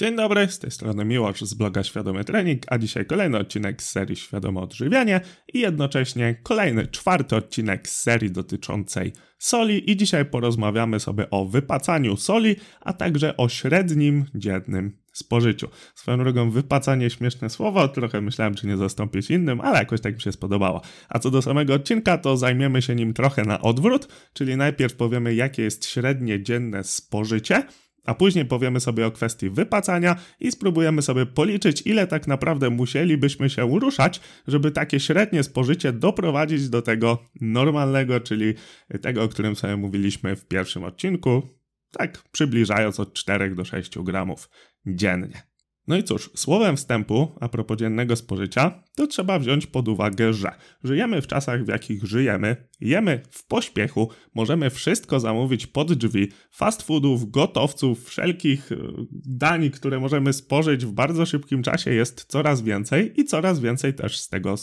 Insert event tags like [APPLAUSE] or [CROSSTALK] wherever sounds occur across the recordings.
Dzień dobry, z tej strony Miłosz z bloga Świadomy Trening, a dzisiaj kolejny odcinek z serii Świadome Odżywianie i jednocześnie kolejny, czwarty odcinek z serii dotyczącej soli i dzisiaj porozmawiamy sobie o wypacaniu soli, a także o średnim dziennym spożyciu. Swoją drogą wypacanie śmieszne słowo, trochę myślałem czy nie zastąpić innym, ale jakoś tak mi się spodobało. A co do samego odcinka, to zajmiemy się nim trochę na odwrót, czyli najpierw powiemy jakie jest średnie dzienne spożycie, a później powiemy sobie o kwestii wypacania i spróbujemy sobie policzyć, ile tak naprawdę musielibyśmy się ruszać, żeby takie średnie spożycie doprowadzić do tego normalnego, czyli tego, o którym sobie mówiliśmy w pierwszym odcinku, tak przybliżając od 4 do 6 gramów dziennie. No i cóż, słowem wstępu, a propos dziennego spożycia, to trzeba wziąć pod uwagę, że żyjemy w czasach, w jakich żyjemy, jemy w pośpiechu, możemy wszystko zamówić pod drzwi, fast foodów, gotowców, wszelkich e, dań, które możemy spożyć w bardzo szybkim czasie jest coraz więcej i coraz więcej też z tego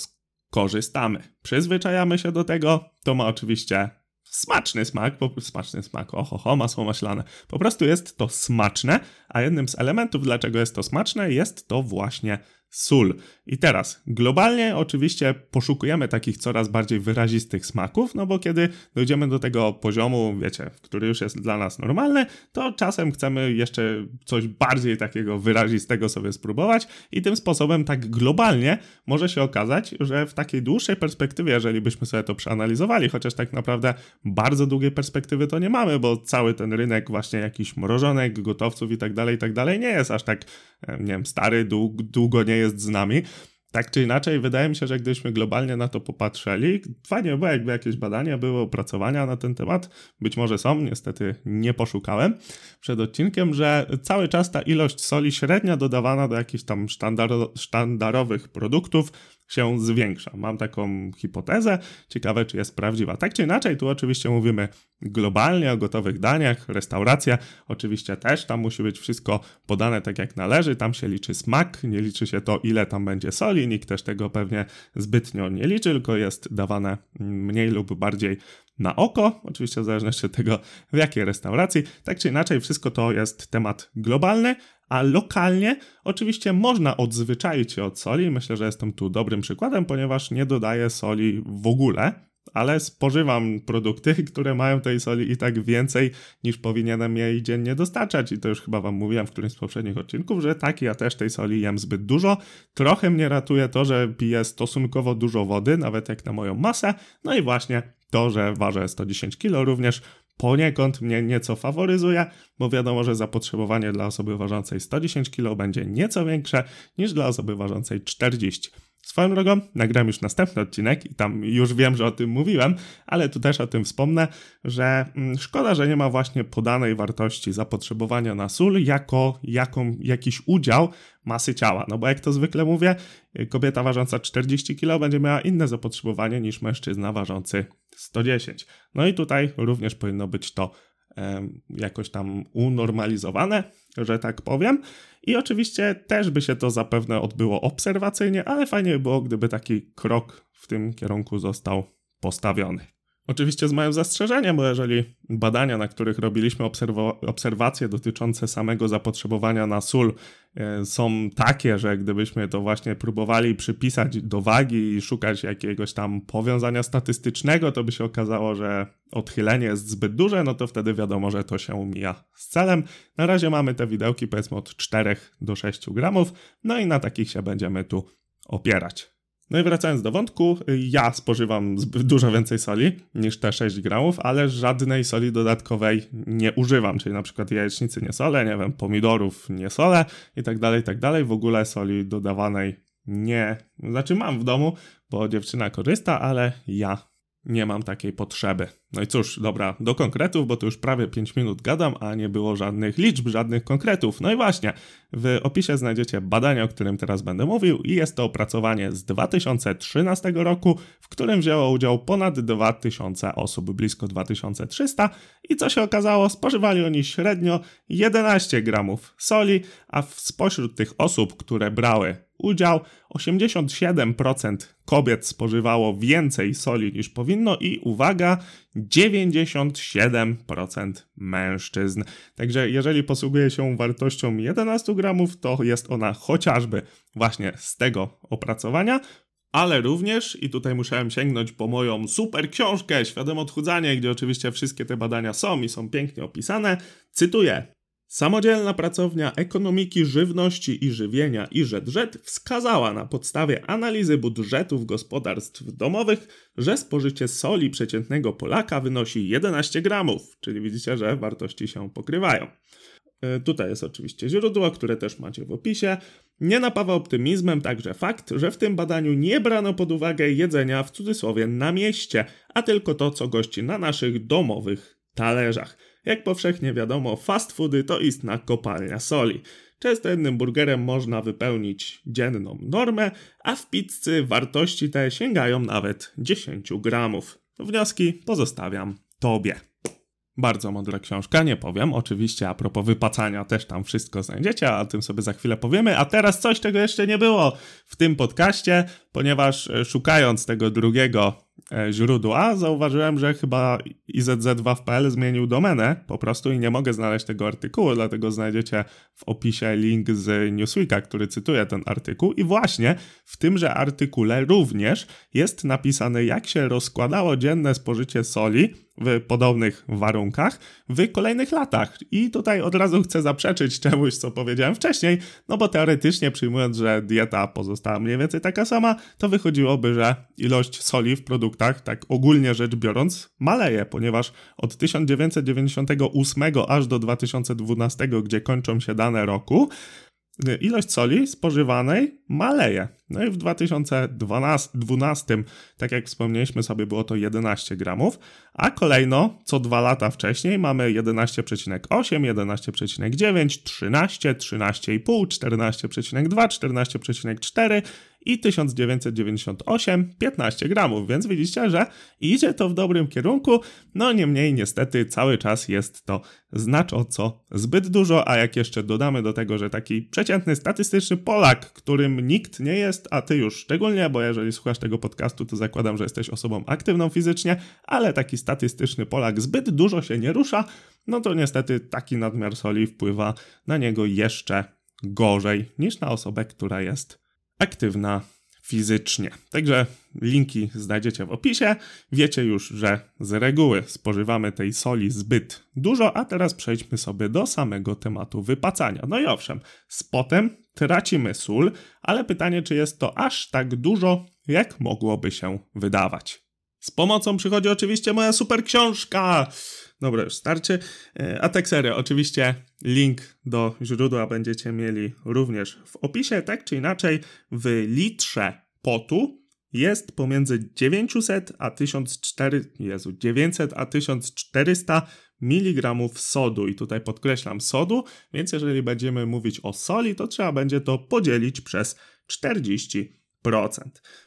korzystamy. Przyzwyczajamy się do tego, to ma oczywiście smaczny smak, po, smaczny smak, oho, masło maślane. Po prostu jest to smaczne, a jednym z elementów, dlaczego jest to smaczne, jest to właśnie sól. I teraz, globalnie oczywiście poszukujemy takich coraz bardziej wyrazistych smaków, no bo kiedy dojdziemy do tego poziomu, wiecie, który już jest dla nas normalny, to czasem chcemy jeszcze coś bardziej takiego wyrazistego sobie spróbować i tym sposobem tak globalnie może się okazać, że w takiej dłuższej perspektywie, jeżeli byśmy sobie to przeanalizowali, chociaż tak naprawdę bardzo długiej perspektywy to nie mamy, bo cały ten rynek właśnie jakichś mrożonek, gotowców i tak dalej, i tak dalej nie jest aż tak, e, nie wiem, stary, długo nie jest z nami. Tak czy inaczej, wydaje mi się, że gdybyśmy globalnie na to popatrzyli, fajnie było, jakby jakieś badania były, opracowania na ten temat, być może są, niestety nie poszukałem przed odcinkiem, że cały czas ta ilość soli średnia dodawana do jakichś tam sztandarowych produktów się zwiększa. Mam taką hipotezę, ciekawe czy jest prawdziwa. Tak czy inaczej, tu oczywiście mówimy globalnie o gotowych daniach, restauracja oczywiście też, tam musi być wszystko podane tak jak należy, tam się liczy smak, nie liczy się to ile tam będzie soli, nikt też tego pewnie zbytnio nie liczy, tylko jest dawane mniej lub bardziej na oko, oczywiście w zależności od tego w jakiej restauracji. Tak czy inaczej, wszystko to jest temat globalny, a lokalnie oczywiście można odzwyczaić się od soli. Myślę, że jestem tu dobrym przykładem, ponieważ nie dodaję soli w ogóle, ale spożywam produkty, [LAUGHS] które mają tej soli i tak więcej niż powinienem jej dziennie dostarczać. I to już chyba Wam mówiłem w którymś z poprzednich odcinków, że tak, ja też tej soli jem zbyt dużo. Trochę mnie ratuje to, że piję stosunkowo dużo wody, nawet jak na moją masę. No i właśnie to, że ważę 110 kg również poniekąd mnie nieco faworyzuje, bo wiadomo, że zapotrzebowanie dla osoby ważącej 110 kg będzie nieco większe niż dla osoby ważącej 40 Swoją drogą, nagram już następny odcinek i tam już wiem, że o tym mówiłem, ale tu też o tym wspomnę, że mm, szkoda, że nie ma właśnie podanej wartości zapotrzebowania na sól jako jaką, jakiś udział masy ciała. No bo jak to zwykle mówię, kobieta ważąca 40 kg będzie miała inne zapotrzebowanie niż mężczyzna ważący 110. No i tutaj również powinno być to jakoś tam unormalizowane, że tak powiem. I oczywiście też by się to zapewne odbyło obserwacyjnie, ale fajnie by było, gdyby taki krok w tym kierunku został postawiony. Oczywiście z małym zastrzeżeniem, bo jeżeli badania, na których robiliśmy obserwacje dotyczące samego zapotrzebowania na sól e, są takie, że gdybyśmy to właśnie próbowali przypisać do wagi i szukać jakiegoś tam powiązania statystycznego, to by się okazało, że odchylenie jest zbyt duże, no to wtedy wiadomo, że to się mija z celem. Na razie mamy te widełki powiedzmy od 4 do 6 gramów, no i na takich się będziemy tu opierać. No i wracając do wątku, ja spożywam dużo więcej soli niż te 6 gramów, ale żadnej soli dodatkowej nie używam, czyli na przykład jajecznicy nie solę, nie wiem, pomidorów nie solę i tak dalej, i tak dalej. W ogóle soli dodawanej nie, znaczy mam w domu, bo dziewczyna korzysta, ale ja nie mam takiej potrzeby. No i cóż, dobra, do konkretów, bo tu już prawie 5 minut gadam, a nie było żadnych liczb, żadnych konkretów. No i właśnie, w opisie znajdziecie badanie, o którym teraz będę mówił i jest to opracowanie z 2013 roku, w którym wzięło udział ponad 2000 osób, blisko 2300 i co się okazało, spożywali oni średnio 11 gramów soli, a spośród tych osób, które brały udział, 87% kobiet spożywało więcej soli niż powinno i uwaga, 97% mężczyzn. Także jeżeli posługuje się wartością 11 gramów, to jest ona chociażby właśnie z tego opracowania, ale również, i tutaj musiałem sięgnąć po moją super książkę Świadome Odchudzanie, gdzie oczywiście wszystkie te badania są i są pięknie opisane, cytuję. Samodzielna pracownia ekonomiki żywności i żywienia i żedżet wskazała na podstawie analizy budżetów gospodarstw domowych, że spożycie soli przeciętnego Polaka wynosi 11 gramów, czyli widzicie, że wartości się pokrywają. E, tutaj jest oczywiście źródło, które też macie w opisie. Nie napawa optymizmem także fakt, że w tym badaniu nie brano pod uwagę jedzenia w cudzysłowie na mieście, a tylko to, co gości na naszych domowych talerzach. Jak powszechnie wiadomo, fast foody to istna kopalnia soli. Często jednym burgerem można wypełnić dzienną normę, a w pizzy wartości te sięgają nawet 10 gramów. Wnioski pozostawiam Tobie. Bardzo mądra książka, nie powiem. Oczywiście a propos wypacania też tam wszystko znajdziecie, a o tym sobie za chwilę powiemy. A teraz coś, czego jeszcze nie było w tym podcaście, ponieważ e, szukając tego drugiego E, źródła, zauważyłem, że chyba IZZ2.pl zmienił domenę po prostu i nie mogę znaleźć tego artykułu, dlatego znajdziecie w opisie link z Newsweeka, który cytuje ten artykuł. I właśnie w tymże artykule również jest napisane, jak się rozkładało dzienne spożycie soli w podobnych warunkach w kolejnych latach. I tutaj od razu chcę zaprzeczyć czemuś, co powiedziałem wcześniej, no bo teoretycznie przyjmując, że dieta pozostała mniej więcej taka sama, to wychodziłoby, że ilość soli w produktach, tak ogólnie rzecz biorąc, maleje, ponieważ od 1998 aż do 2012, gdzie kończą się dane roku, ilość soli spożywanej maleje. No i w 2012, tak jak wspomnieliśmy sobie, było to 11 gramów, a kolejno co dwa lata wcześniej mamy 11,8, 11,9, 13, 13,5, 14,2, 14,4 i 1998 15 gramów, więc widzicie, że idzie to w dobrym kierunku, no niemniej niestety cały czas jest to znacząco zbyt dużo, a jak jeszcze dodamy do tego, że taki przeciętny statystyczny Polak, którym nikt nie jest, a ty już szczególnie, bo jeżeli słuchasz tego podcastu, to zakładam, że jesteś osobą aktywną fizycznie, ale taki statystyczny Polak zbyt dużo się nie rusza, no to niestety taki nadmiar soli wpływa na niego jeszcze gorzej niż na osobę, która jest aktywna fizycznie. Także linki znajdziecie w opisie. Wiecie już, że z reguły spożywamy tej soli zbyt dużo, a teraz przejdźmy sobie do samego tematu wypacania. No i owszem, z potem tracimy sól, ale pytanie, czy jest to aż tak dużo, jak mogłoby się wydawać. Z pomocą przychodzi oczywiście moja super książka. Dobra, już starczy. E, a serio, oczywiście link do źródła będziecie mieli również w opisie. Tak czy inaczej, w litrze potu jest pomiędzy 900 a 1400, Jezu, 900 a 1400 mg sodu. I tutaj podkreślam sodu, więc jeżeli będziemy mówić o soli, to trzeba będzie to podzielić przez 40%.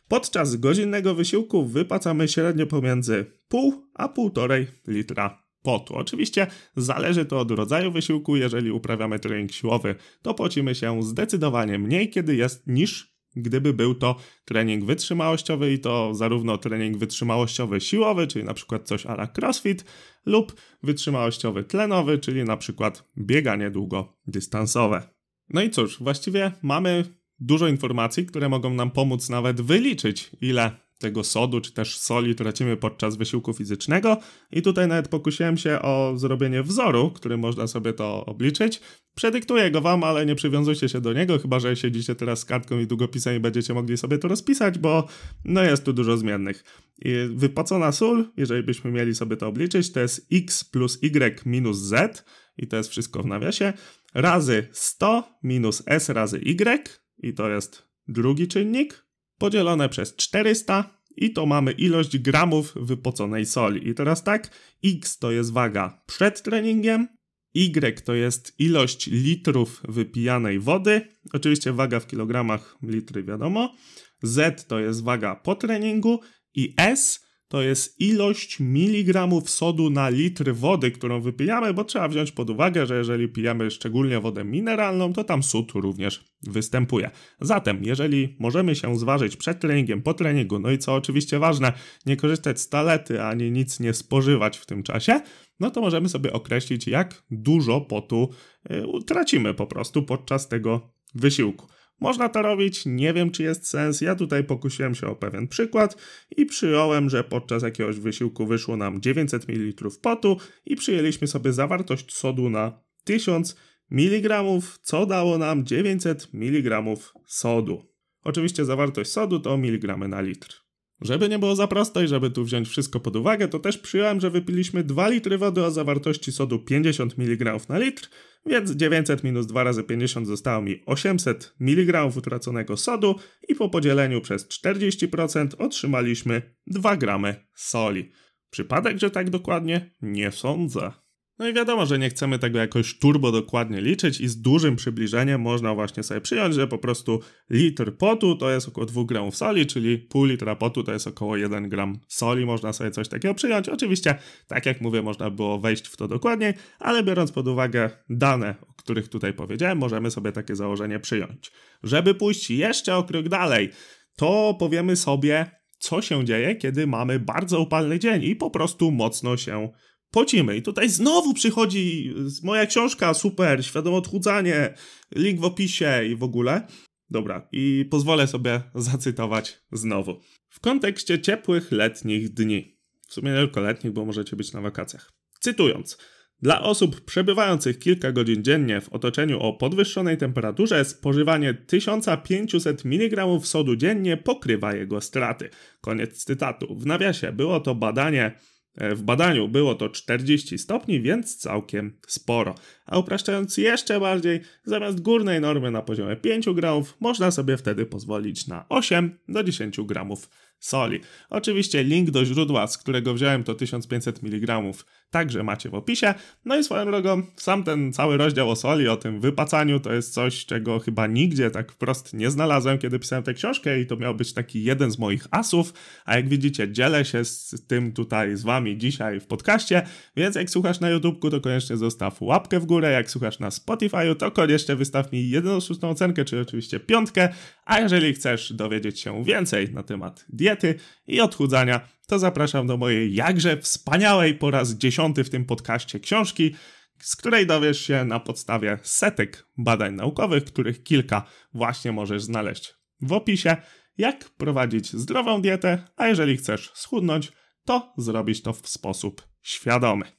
Podczas godzinnego wysiłku wypacamy średnio pomiędzy pół a 1,5 litra potu. Oczywiście zależy to od rodzaju wysiłku. Jeżeli uprawiamy trening siłowy, to pocimy się zdecydowanie mniej, kiedy jest niż gdyby był to trening wytrzymałościowy i to zarówno trening wytrzymałościowy siłowy, czyli na przykład coś ala crossfit, lub wytrzymałościowy tlenowy, czyli na przykład bieganie długodystansowe. No i cóż, właściwie mamy dużo informacji, które mogą nam pomóc nawet wyliczyć, ile tego sodu czy też soli tracimy podczas wysiłku fizycznego. I tutaj nawet pokusiłem się o zrobienie wzoru, który można sobie to obliczyć. Przedyktuję go wam, ale nie przywiązujcie się do niego, chyba że siedzicie teraz z kartką i długopisem i będziecie mogli sobie to rozpisać, bo no jest tu dużo zmiennych. I wypłacona sól, jeżeli byśmy mieli sobie to obliczyć, to jest x plus y minus z. I to jest wszystko w nawiasie, razy 100 minus s razy y. I to jest drugi czynnik, podzielone przez 400 i to mamy ilość gramów wypoconej soli. I teraz tak, x to jest waga przed treningiem, y to jest ilość litrów wypijanej wody, oczywiście waga w kilogramach litry wiadomo, z to jest waga po treningu i s to jest ilość miligramów sodu na litr wody, którą wypijamy, bo trzeba wziąć pod uwagę, że jeżeli pijemy szczególnie wodę mineralną, to tam sód również występuje. Zatem, jeżeli możemy się zważyć przed treningiem, po treningu, no i co oczywiście ważne, nie korzystać z talety ani nic nie spożywać w tym czasie, no to możemy sobie określić, jak dużo potu y, tracimy po prostu podczas tego wysiłku. Można to robić, nie wiem czy jest sens. Ja tutaj pokusiłem się o pewien przykład i przyjąłem, że podczas jakiegoś wysiłku wyszło nam 900 ml potu i przyjęliśmy sobie zawartość sodu na 1000 mg, co dało nam 900 mg sodu. Oczywiście zawartość sodu to miligramy na litr. Żeby nie było za prosto i żeby tu wziąć wszystko pod uwagę, to też przyjąłem, że wypiliśmy 2 litry wody o zawartości sodu 50 mg na litr, więc 900 minus 2 razy 50 zostało mi 800 mg utraconego sodu i po podzieleniu przez 40% otrzymaliśmy 2 gramy soli. Przypadek, że tak dokładnie? Nie sądzę. No i wiadomo, że nie chcemy tego jakoś turbo dokładnie liczyć i z dużym przybliżeniem można właśnie sobie przyjąć, że po prostu litr potu to jest około 2 gramów soli, czyli pół litra potu to jest około 1 gram soli, można sobie coś takiego przyjąć. Oczywiście, tak jak mówię, można było wejść w to dokładniej, ale biorąc pod uwagę dane, o których tutaj powiedziałem, możemy sobie takie założenie przyjąć. Żeby pójść jeszcze o krok dalej, to powiemy sobie, co się dzieje, kiedy mamy bardzo upalny dzień i po prostu mocno się pocimy. I tutaj znowu przychodzi moja książka, super, świadome odchudzanie, link w opisie i w ogóle. Dobra, i pozwolę sobie zacytować znowu. W kontekście ciepłych letnich dni. W sumie nie tylko letnich, bo możecie być na wakacjach. Cytując. Dla osób przebywających kilka godzin dziennie w otoczeniu o podwyższonej temperaturze spożywanie 1500 mg sodu dziennie pokrywa jego straty. Koniec cytatu. W nawiasie było to badanie w badaniu było to 40 stopni, więc całkiem sporo. A upraszczając jeszcze bardziej, zamiast górnej normy na poziomie 5 gramów, można sobie wtedy pozwolić na 8 do 10 gramów soli. Oczywiście link do źródła, z którego wziąłem to 1500 mg, także macie w opisie. No i swoją drogą, sam ten cały rozdział o soli, o tym wypacaniu, to jest coś, czego chyba nigdzie tak wprost nie znalazłem, kiedy pisałem tę książkę i to miał być taki jeden z moich asów, a jak widzicie, dzielę się z tym tutaj z wami dzisiaj w podcaście, więc jak słuchasz na YouTubeku, to koniecznie zostaw łapkę w górę, jak słuchasz na Spotify'u, to koniecznie wystaw mi jedną szóstą ocenkę, czyli oczywiście piątkę, a jeżeli chcesz dowiedzieć się więcej na temat diety i odchudzania, to zapraszam do mojej jakże wspaniałej po raz dziesiąty w tym podcaście książki, z której dowiesz się na podstawie setek badań naukowych, których kilka właśnie możesz znaleźć w opisie, jak prowadzić zdrową dietę, a jeżeli chcesz schudnąć, to zrobić to w sposób świadomy.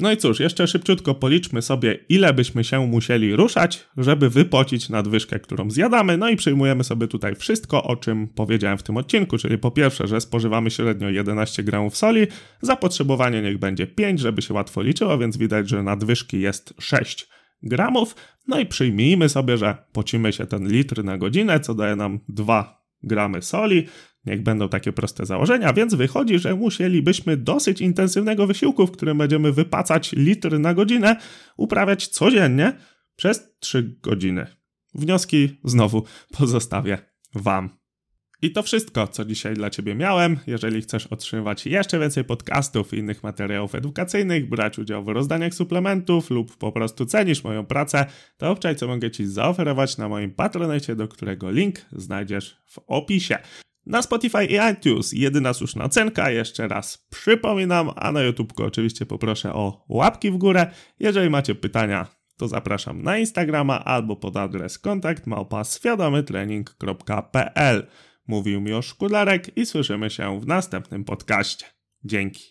No i cóż, jeszcze szybciutko policzmy sobie, ile byśmy się musieli ruszać, żeby wypocić nadwyżkę, którą zjadamy. No i przyjmujemy sobie tutaj wszystko, o czym powiedziałem w tym odcinku, czyli po pierwsze, że spożywamy średnio 11 gramów soli, zapotrzebowanie niech będzie 5, żeby się łatwo liczyło, więc widać, że nadwyżki jest 6 gramów. No i przyjmijmy sobie, że pocimy się ten litr na godzinę, co daje nam 2 gramy soli. Niech będą takie proste założenia, więc wychodzi, że musielibyśmy dosyć intensywnego wysiłku, w którym będziemy wypacać litr na godzinę, uprawiać codziennie przez 3 godziny. Wnioski znowu pozostawię Wam. I to wszystko, co dzisiaj dla Ciebie miałem. Jeżeli chcesz otrzymywać jeszcze więcej podcastów i innych materiałów edukacyjnych, brać udział w rozdaniach suplementów lub po prostu cenisz moją pracę, to obczaj, co mogę Ci zaoferować na moim patronecie, do którego link znajdziesz w opisie. Na Spotify i iTunes jedyna słuszna ocenka, jeszcze raz przypominam, a na YouTubeku oczywiście poproszę o łapki w górę. Jeżeli macie pytania, to zapraszam na Instagrama albo pod adres kontakt małpa Mówił mi o Szkularek i słyszymy się w następnym podcaście. Dzięki.